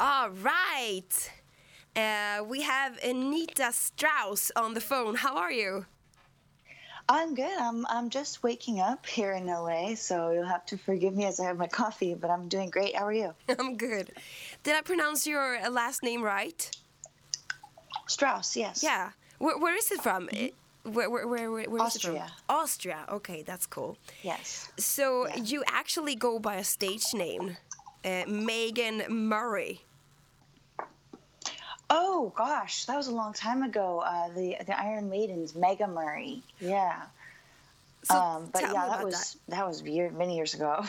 All right. Uh, we have Anita Strauss on the phone. How are you? I'm good. I'm I'm just waking up here in LA, so you'll have to forgive me as I have my coffee, but I'm doing great. How are you? I'm good. Did I pronounce your uh, last name right? Strauss, yes. Yeah. Where, where is it from? Mm-hmm. Where, where, where, where, where is it from? Austria. Austria. Okay, that's cool. Yes. So Yeah. you actually go by a stage name, uh, Mega Murray. Oh gosh, that was a long time ago. Uh, the the Iron Maidens, Mega Murray. Yeah. So um, but yeah, that was that, was year, many years ago.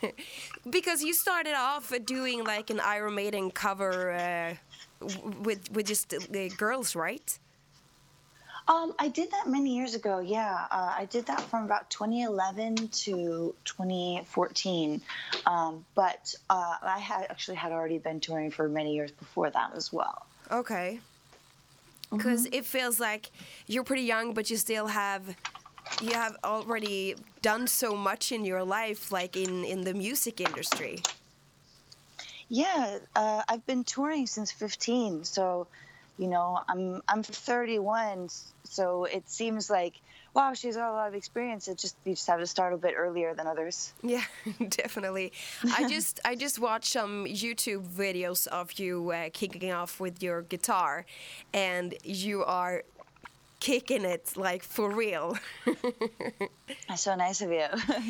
because you started off doing like an Iron Maiden cover uh, with with just uh, girls, right? Um, I did that many years ago. Yeah, uh, I did that from about 2011 to 2014. Um, but uh, I had actually had already been touring for many years before that as well. Okay. Because it feels like you're pretty young, but you still have you have already done so much in your life, like in in the music industry. Yeah, uh, I've been touring since 15, so you know I'm I'm 31, so it seems like wow, she's got a lot of experience. It just you just have to start a bit earlier than others. Yeah, definitely. I just I just watched some YouTube videos of you uh, kicking off with your guitar, and you are kicking it like for real. That's so nice of you.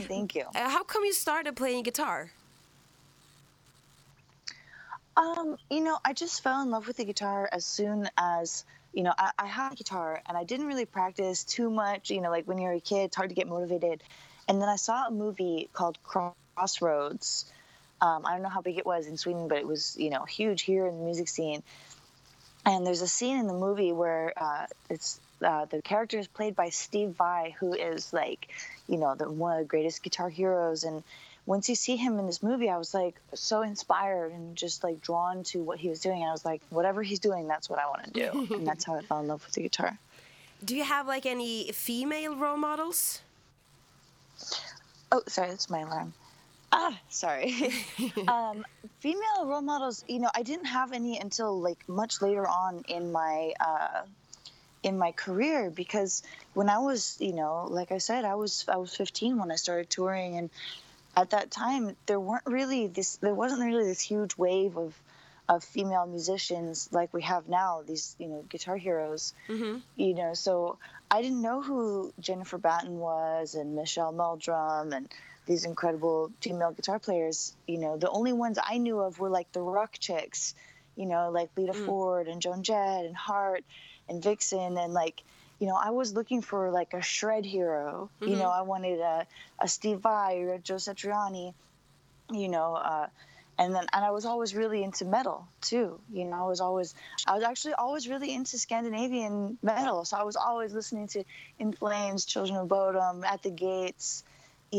Thank you. Uh, how come you started playing guitar? Um, you know, I just fell in love with the guitar as soon as you know I, I had a guitar and I didn't really practice too much. You know, like when you're a kid, it's hard to get motivated. And then I saw a movie called Crossroads. Um, I don't know how big it was in Sweden, but it was you know huge here in the music scene. And there's a scene in the movie where uh, it's uh, the character is played by Steve Vai, who is like, you know, the, one of the greatest guitar heroes. And once you see him in this movie, I was like so inspired and just like drawn to what he was doing. I was like, whatever he's doing, that's what I want to do. and that's how I fell in love with the guitar. Do you have like any female role models? Oh, sorry, that's my alarm. Ah, sorry. um, female role models, you know, I didn't have any until like much later on in my uh, in my career because when I was, you know, like I said, I was I was 15 when I started touring, and at that time there weren't really this there wasn't really this huge wave of of female musicians like we have now these you know guitar heroes. Mm-hmm. you know so i didn't know who jennifer batten was and michelle meldrum and these incredible female guitar players. You know the only ones i knew of were like the rock chicks you know like lita ford and joan jett and heart and vixen and like you know i was looking for like a shred hero. You know i wanted a, a steve vai or a joe satriani you know uh, and then and i was always really into metal too. You know i was always i was actually always really into scandinavian metal. So i was always listening to in flames children of bodom at the gates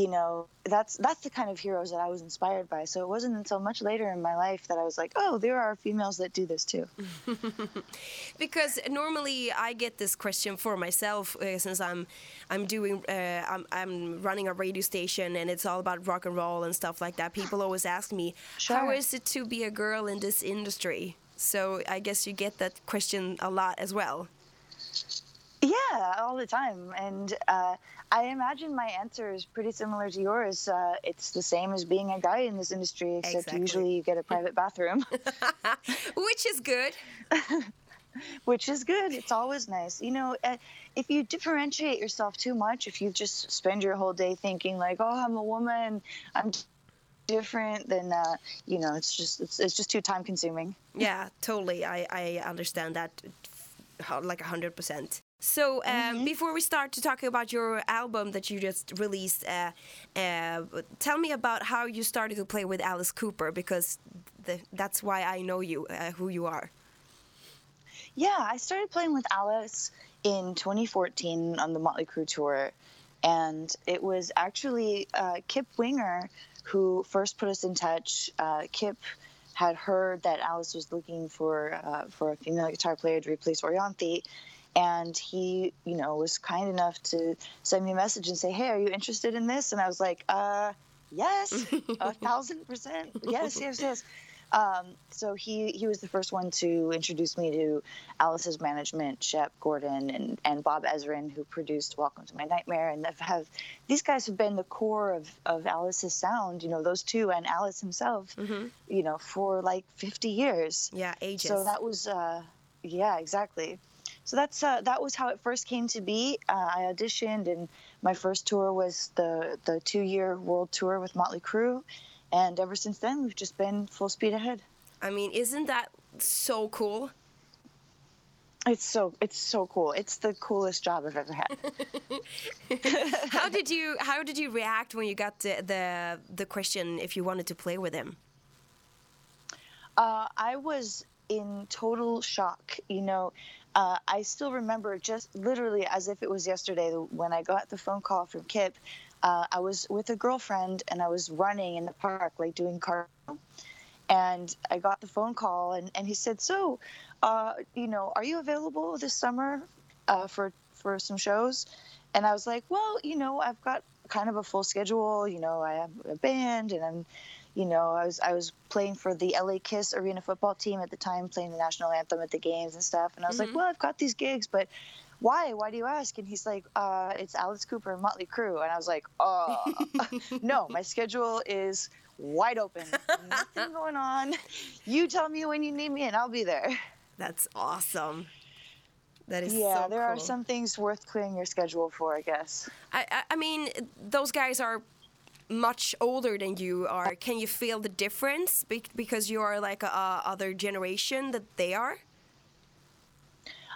you know that's that's the kind of heroes that i was inspired by so it wasn't until much later in my life that i was like oh there are females that do this too Because normally I get this question for myself uh, since I'm I'm doing uh, I'm I'm running a radio station and it's all about rock and roll and stuff like that. People always ask me how Sure. is it to be a girl in this industry. So I guess you get that question a lot as well. Yeah, all the time. And uh, I imagine my answer is pretty similar to yours. Uh, it's the same as being a guy in this industry, except exactly. usually you get a private bathroom, which is good. which is good. It's always nice. You know, uh, if you differentiate yourself too much, if you just spend your whole day thinking, like, oh, I'm a woman, I'm different then uh, you know it's just it's, it's just too time consuming yeah totally i i understand that like 100% so, uh, mm-hmm. before we start to talk about your album that you just released, uh, uh, tell me about how you started to play with Alice Cooper because the, that's why I know you, uh, who you are. Yeah, I started playing with Alice in 2014 on the Motley Crue tour, and it was actually uh, Kip Winger who first put us in touch. Uh, Kip had heard that Alice was looking for for a female guitar player to replace Orianthi and he, you know, was kind enough to send me a message and say, "Hey, are you interested in this?" And I was like, "Uh, yes, a thousand percent, yes, yes, yes." Um, so he he was the first one to introduce me to Alice's management, Shep Gordon and and Bob Ezrin, who produced Welcome to My Nightmare, and have these guys have been the core of of Alice's sound. You know, those two and Alice himself. Mm-hmm. You know, for like 50 years. Yeah, ages. So that was, uh, yeah, exactly. So that's uh, that was how it first came to be. Uh, I auditioned, and my first tour was the the two year world tour with Motley Crue. And ever since then we've just been full speed ahead. I mean isn't that so cool? It's so it's so cool. It's the coolest job i've ever had. How did you how did you react when you got the the, the question if you wanted to play with him? Uh, i was in total shock you know uh, I still remember just literally as if it was yesterday when I got the phone call from Kip uh, I was with a girlfriend and I was running in the park, like doing cardio. And I got the phone call, and, and he said, "So, uh, you know, are you available this summer uh, for for some shows?" And I was like, "Well, you know, I've got kind of a full schedule. You know, I have a band, and I'm, you know, I was I was playing for the LA Kiss arena football team at the time, playing the national anthem at the games and stuff. And I was mm-hmm. like, well, I've got these gigs, but why? Why do you ask? And he's like, uh, it's Alice Cooper and Motley Crue. And I was like, oh, no, my schedule is wide open. Nothing going on. You tell me when you need me and I'll be there. That's awesome. That is yeah. So there cool. are some things worth clearing your schedule for, I guess. I, I, I mean, those guys are much older than you are. Can you feel the difference because you are like a, a other generation that they are?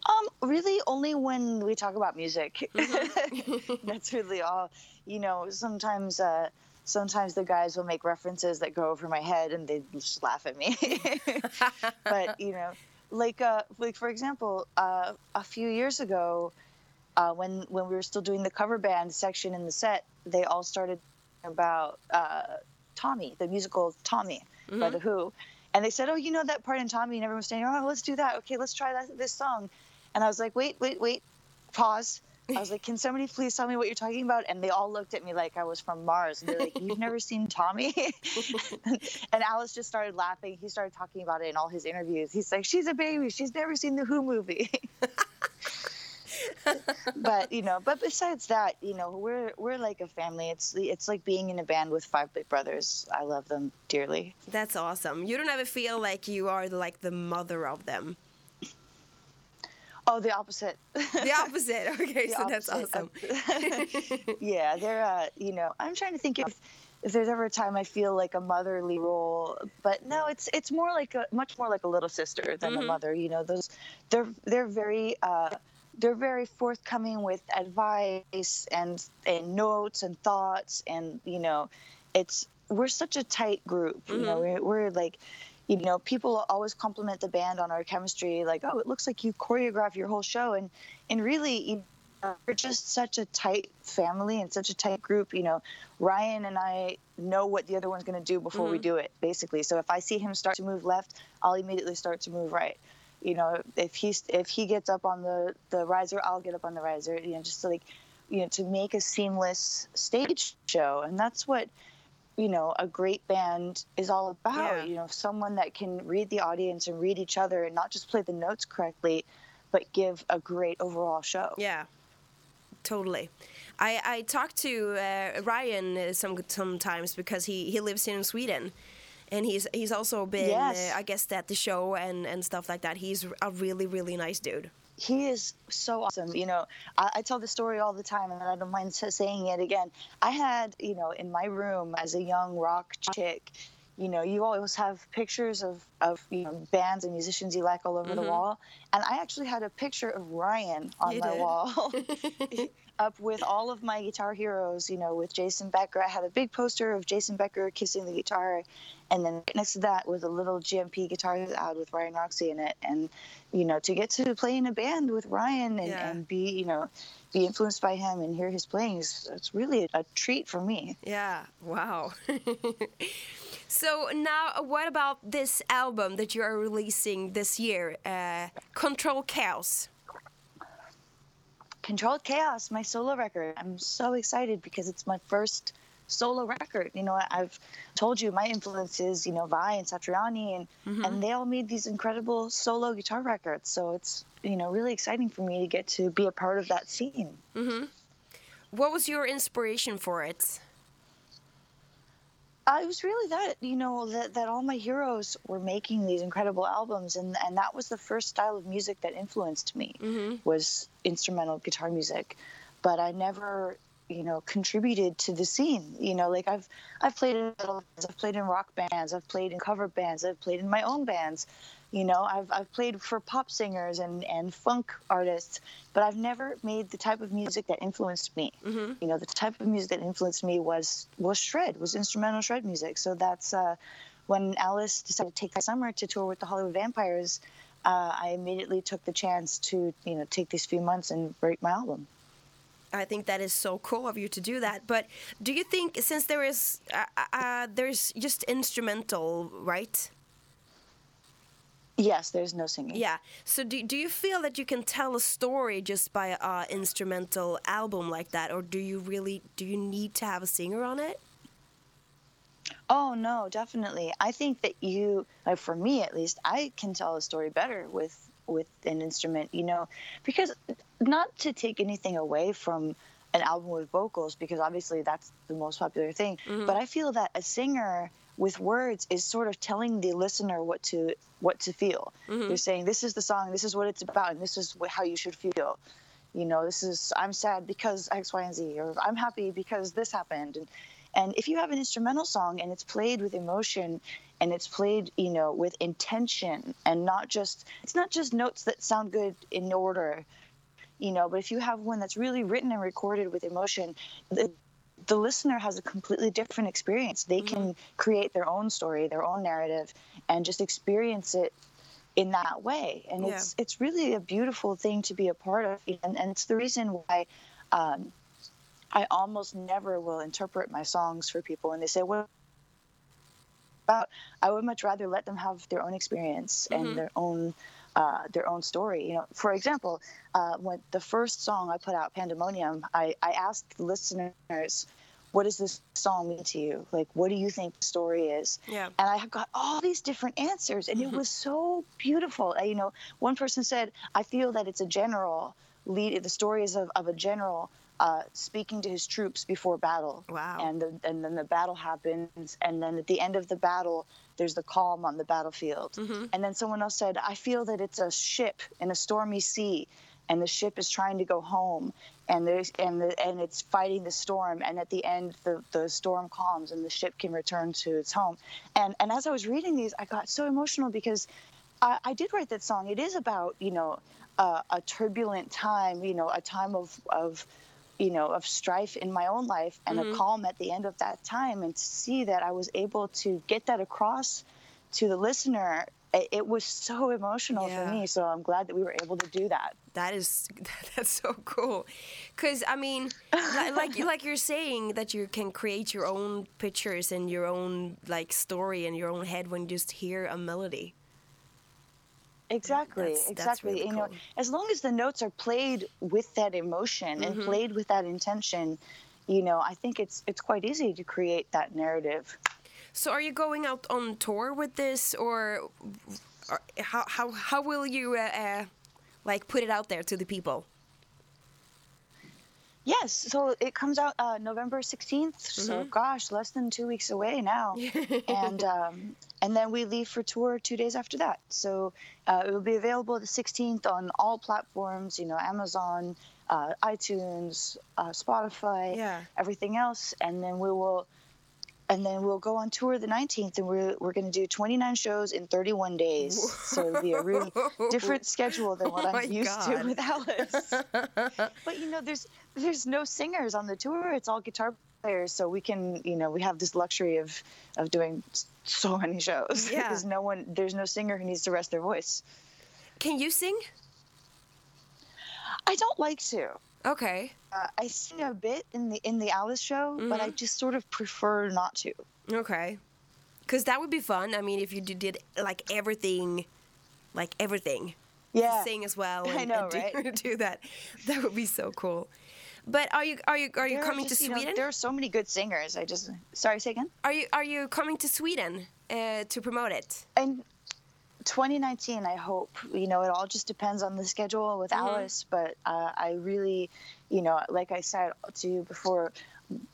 Um, really, only when we talk about music. Mm-hmm. That's really all. You know, sometimes, uh, sometimes the guys will make references that go over my head, and they just laugh at me. but you know, like, uh, like for example, uh, a few years ago, uh, when when we were still doing the cover band section in the set, they all started about uh, Tommy, the musical Tommy mm-hmm. by the Who. And they said, "Oh, you know that part in Tommy?" And everyone was saying, "Oh, let's do that. Okay, let's try that this song." And I was like, wait, wait, wait, pause. I was like, can somebody please tell me what you're talking about? And they all looked at me like I was from Mars. And they're like, you've never seen Tommy? and Alice just started laughing. He started talking about it in all his interviews. He's like, she's a baby. She's never seen the Who movie. but you know, but besides that, you know, we're we're like a family. It's it's like being in a band with five big brothers. I love them dearly. That's awesome. You don't ever feel like you are like the mother of them. Oh, the opposite. The opposite. Okay, the so opposite. that's awesome. yeah, they're. Uh, you know, I'm trying to think if if there's ever a time I feel like a motherly role, but no, it's it's more like a much more like a little sister than mm-hmm. a mother. You know, those they're they're very. Uh, they're very forthcoming with advice and and notes and thoughts and you know it's we're such a tight group you mm-hmm. know we're, we're like you know, people always compliment the band on our chemistry, like, oh, it looks like you choreograph your whole show. And, and really, you know, we're just such a tight family and such a tight group. You know, Ryan and I know what the other one's going to do before mm-hmm. we do it, basically. So if I see him start to move left, I'll immediately start to move right. You know, if he's if he gets up on the the riser, I'll get up on the riser. You know, just to like, you know, to make a seamless stage show, and that's what you know a great band is all about yeah. you know someone that can read the audience and read each other and not just play the notes correctly but give a great overall show yeah totally i i talked to uh, ryan some sometimes because he he lives in sweden and he's he's also been yes. uh, i guess at the show and and stuff like that he's a really really nice dude he is so awesome. You know, I, I, tell the story all the time, and I don't mind saying it again. I had, you know, in my room as a young rock chick, you know, you always have pictures of, of you know bands and musicians you like all over mm-hmm. the wall, and I actually had a picture of Ryan on you my did. wall. up with all of my guitar heroes, you know, with Jason Becker. I had a big poster of Jason Becker kissing the guitar, and then next to that was a little GMP guitar out with Ryan Roxie in it. And, you know, to get to play in a band with Ryan and, yeah. and be, you know, be influenced by him and hear his playing is it's really a, a treat for me. Yeah, wow. so now what about this album that you are releasing this year, uh, Control Chaos? Controlled Chaos, my solo record. I'm so excited because it's my first solo record. You know, I've told you my influences, you know, Vai and Satriani, and mm-hmm. and they all made these incredible solo guitar records. So it's you know really exciting for me to get to be a part of that scene. Mm-hmm. What was your inspiration for it? Uh, it was really that you know that, that all my heroes were making these incredible albums and and that was the first style of music that influenced me mm-hmm. was instrumental guitar music but i never you know contributed to the scene you know like i've i've played in metal bands i've played in rock bands i've played in cover bands i've played in my own bands you know i've, I've played for pop singers and and funk artists but i've never made the type of music that influenced me mm-hmm. you know the type of music that influenced me was was shred was instrumental shred music so that's uh, when alice decided to take that summer to tour with the hollywood vampires uh, i immediately took the chance to you know take these few months and write my album I think that is so cool of you to do that. But do you think since there is uh, uh, uh, there's just instrumental, right? Yes, there's no singing. Yeah. So do do you feel that you can tell a story just by a instrumental album like that, or do you really do you need to have a singer on it? Oh no, definitely. I think that you, like for me at least, I can tell a story better with with an instrument. You know, because not to take anything away from an album with vocals because obviously that's the most popular thing mm-hmm. but i feel that a singer with words is sort of telling the listener what to what to feel. Mm-hmm. they're saying this is the song this is what it's about and this is what, how you should feel. You know this is i'm sad because x y and z or i'm happy because this happened. And and if you have an instrumental song and it's played with emotion and it's played you know with intention and not just it's not just notes that sound good in order you know but if you have one that's really written and recorded with emotion the, the listener has a completely different experience they mm-hmm. can create their own story their own narrative and just experience it in that way and yeah. it's it's really a beautiful thing to be a part of and, and it's the reason why um, i almost never will interpret my songs for people and they say what about i would much rather let them have their own experience mm-hmm. and their own uh, their own story. You know, for example, uh, when the first song I put out, Pandemonium, I, I asked listeners, "What does this song mean to you? Like, what do you think the story is?" Yeah. And I have got all these different answers, and it was so beautiful. You know, one person said, "I feel that it's a general lead. The story is of, of a general." Uh, speaking to his troops before battle. Wow. And the, and then the battle happens, and then at the end of the battle, there's the calm on the battlefield. Mm-hmm. And then someone else said, I feel that it's a ship in a stormy sea and the ship is trying to go home and there's and the, and it's fighting the storm and at the end the, the storm calms and the ship can return to its home and and as i was reading these i got so emotional because i, I did write that song it is about you know uh, a turbulent time you know a time of of you know of strife in my own life and mm-hmm. a calm at the end of that time and to see that i was able to get that across to the listener it, it was so emotional yeah. for me so i'm glad that we were able to do that that is that's so cool because i mean like like you're saying that you can create your own pictures and your own like story in your own head when you just hear a melody Exactly, that's, exactly. That's really you know, as long as the notes are played with that emotion mm-hmm. and played with that intention, you know, I think it's it's quite easy to create that narrative. So, are you going out on tour with this, or, or how how how will you uh, uh, like put it out there to the people? Yes, so it comes out uh, November 16th. Mm-hmm. So gosh, less than two weeks away now, and um, and then we leave for tour two days after that. So uh, it will be available the 16th on all platforms. You know, Amazon, uh, iTunes, uh, Spotify, yeah. everything else, and then we will and then we'll go on tour the 19th and we're, we're going to do 29 shows in 31 days. So it'll be a really different schedule than oh what oh i'm used God. to with alice. But you know there's there's no singers on the tour. It's all guitar players. So we can you know we have this luxury of of doing so many shows. Yeah. because no one there's no singer who needs to rest their voice. Can you sing? I don't like to Okay. Uh, I sing a bit in the in the Alice show, mm-hmm. but I mm-hmm. just sort of prefer not to. Okay. Cuz that would be fun. I mean, if you did like everything like everything. Yeah. Sing as well and, I know, and do, right? do that. That would be so cool. But are you are you are you There coming just, to you know, Sweden? there are so many good singers. I just sorry, say again. are you are you coming to Sweden uh, to promote it? In 2019, I hope. You know, it all just depends on the schedule with Mhm. Alice. But uh, I really, you know, like I said to you before,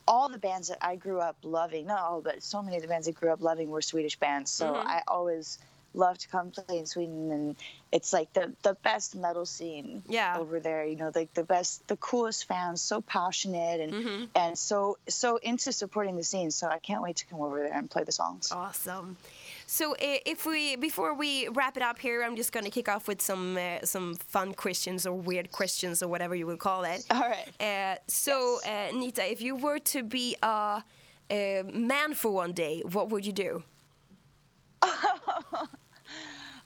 all the bands that I grew up loving, not all, but so many of the bands I grew up loving were Swedish bands. So Mhm. I always love to come play in Sweden, and it's like the the best metal scene Yeah. over there. You know, like the best, the coolest fans, so passionate and Mhm. and so so into supporting the scene. So I can't wait to come over there and play the songs. Awesome. So uh, if we before we wrap it up here, I'm just gonna kick off with some uh, some fun questions or weird questions or whatever you would call it. All right. Uh, so uh, Nita, if you were to be a, a man for one day, what would you do? I,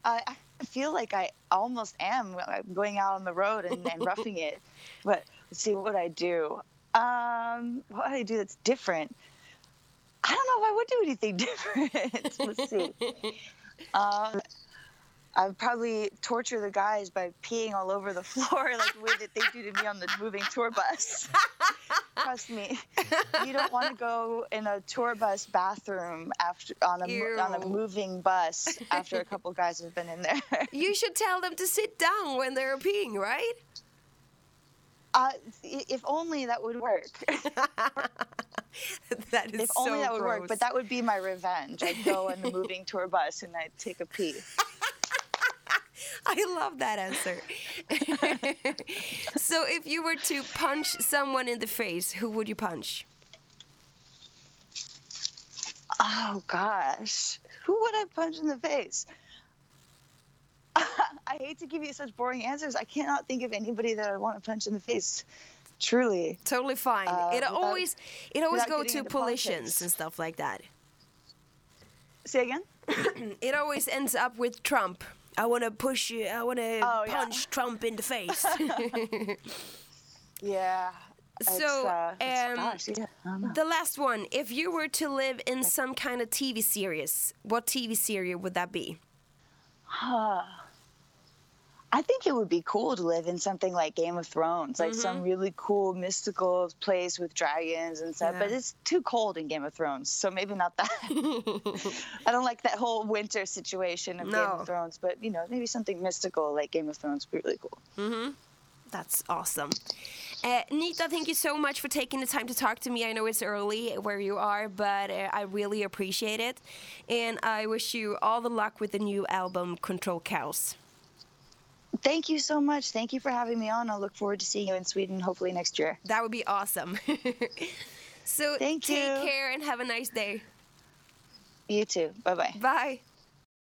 I feel like I almost am going out on the road and, and roughing it. But let's see what I do. Um, what would I do that's different? I don't know if I would do anything different. let's see. Um, I'd probably torture the guys by peeing all over the floor like the way that they do to me on the moving tour bus. Trust me, you don't want to go in a tour bus bathroom after on a mo- on a moving bus after a couple guys have been in there. You should tell them to sit down when they're peeing, right? Uh, if only that would work. that is if only so that would work. But that would be my revenge. I'd go on the moving tour bus and I'd take a pee. I love that answer. so, if you were to punch someone in the face, who would you punch? Oh gosh, who would I punch in the face? I hate to give you such boring answers. I cannot think of anybody that I want to punch in the face. Truly. Totally fine. Uh, it always it always go to politicians and stuff like that. Say again? It always ends up with Trump. I want to push you. I want to Oh, yeah. punch Trump in the face. Yeah. So, uh, um, gosh, yeah, I don't know. the last one. If you were to live in some kind of TV series, what TV series would that be? Huh. I think it would be cool to live in something like Game of Thrones, like Mm-hmm. some really cool mystical place with dragons and stuff. But it's too cold in Game of Thrones, so maybe not that. I don't like that whole winter situation of Game of Thrones, but you know, maybe something mystical like Game of Thrones would be really cool. That's awesome. Uh, Nita, thank you so much for taking the time to talk to me. I know it's early where you are, but uh, I really appreciate it. And I wish you all the luck with the new album, Control Chaos. Thank you so much. Thank you for having me on. I'll look forward to seeing you in Sweden hopefully next year. That would be awesome. so Thank take you. care and have a nice day. You too. Bye bye. Bye.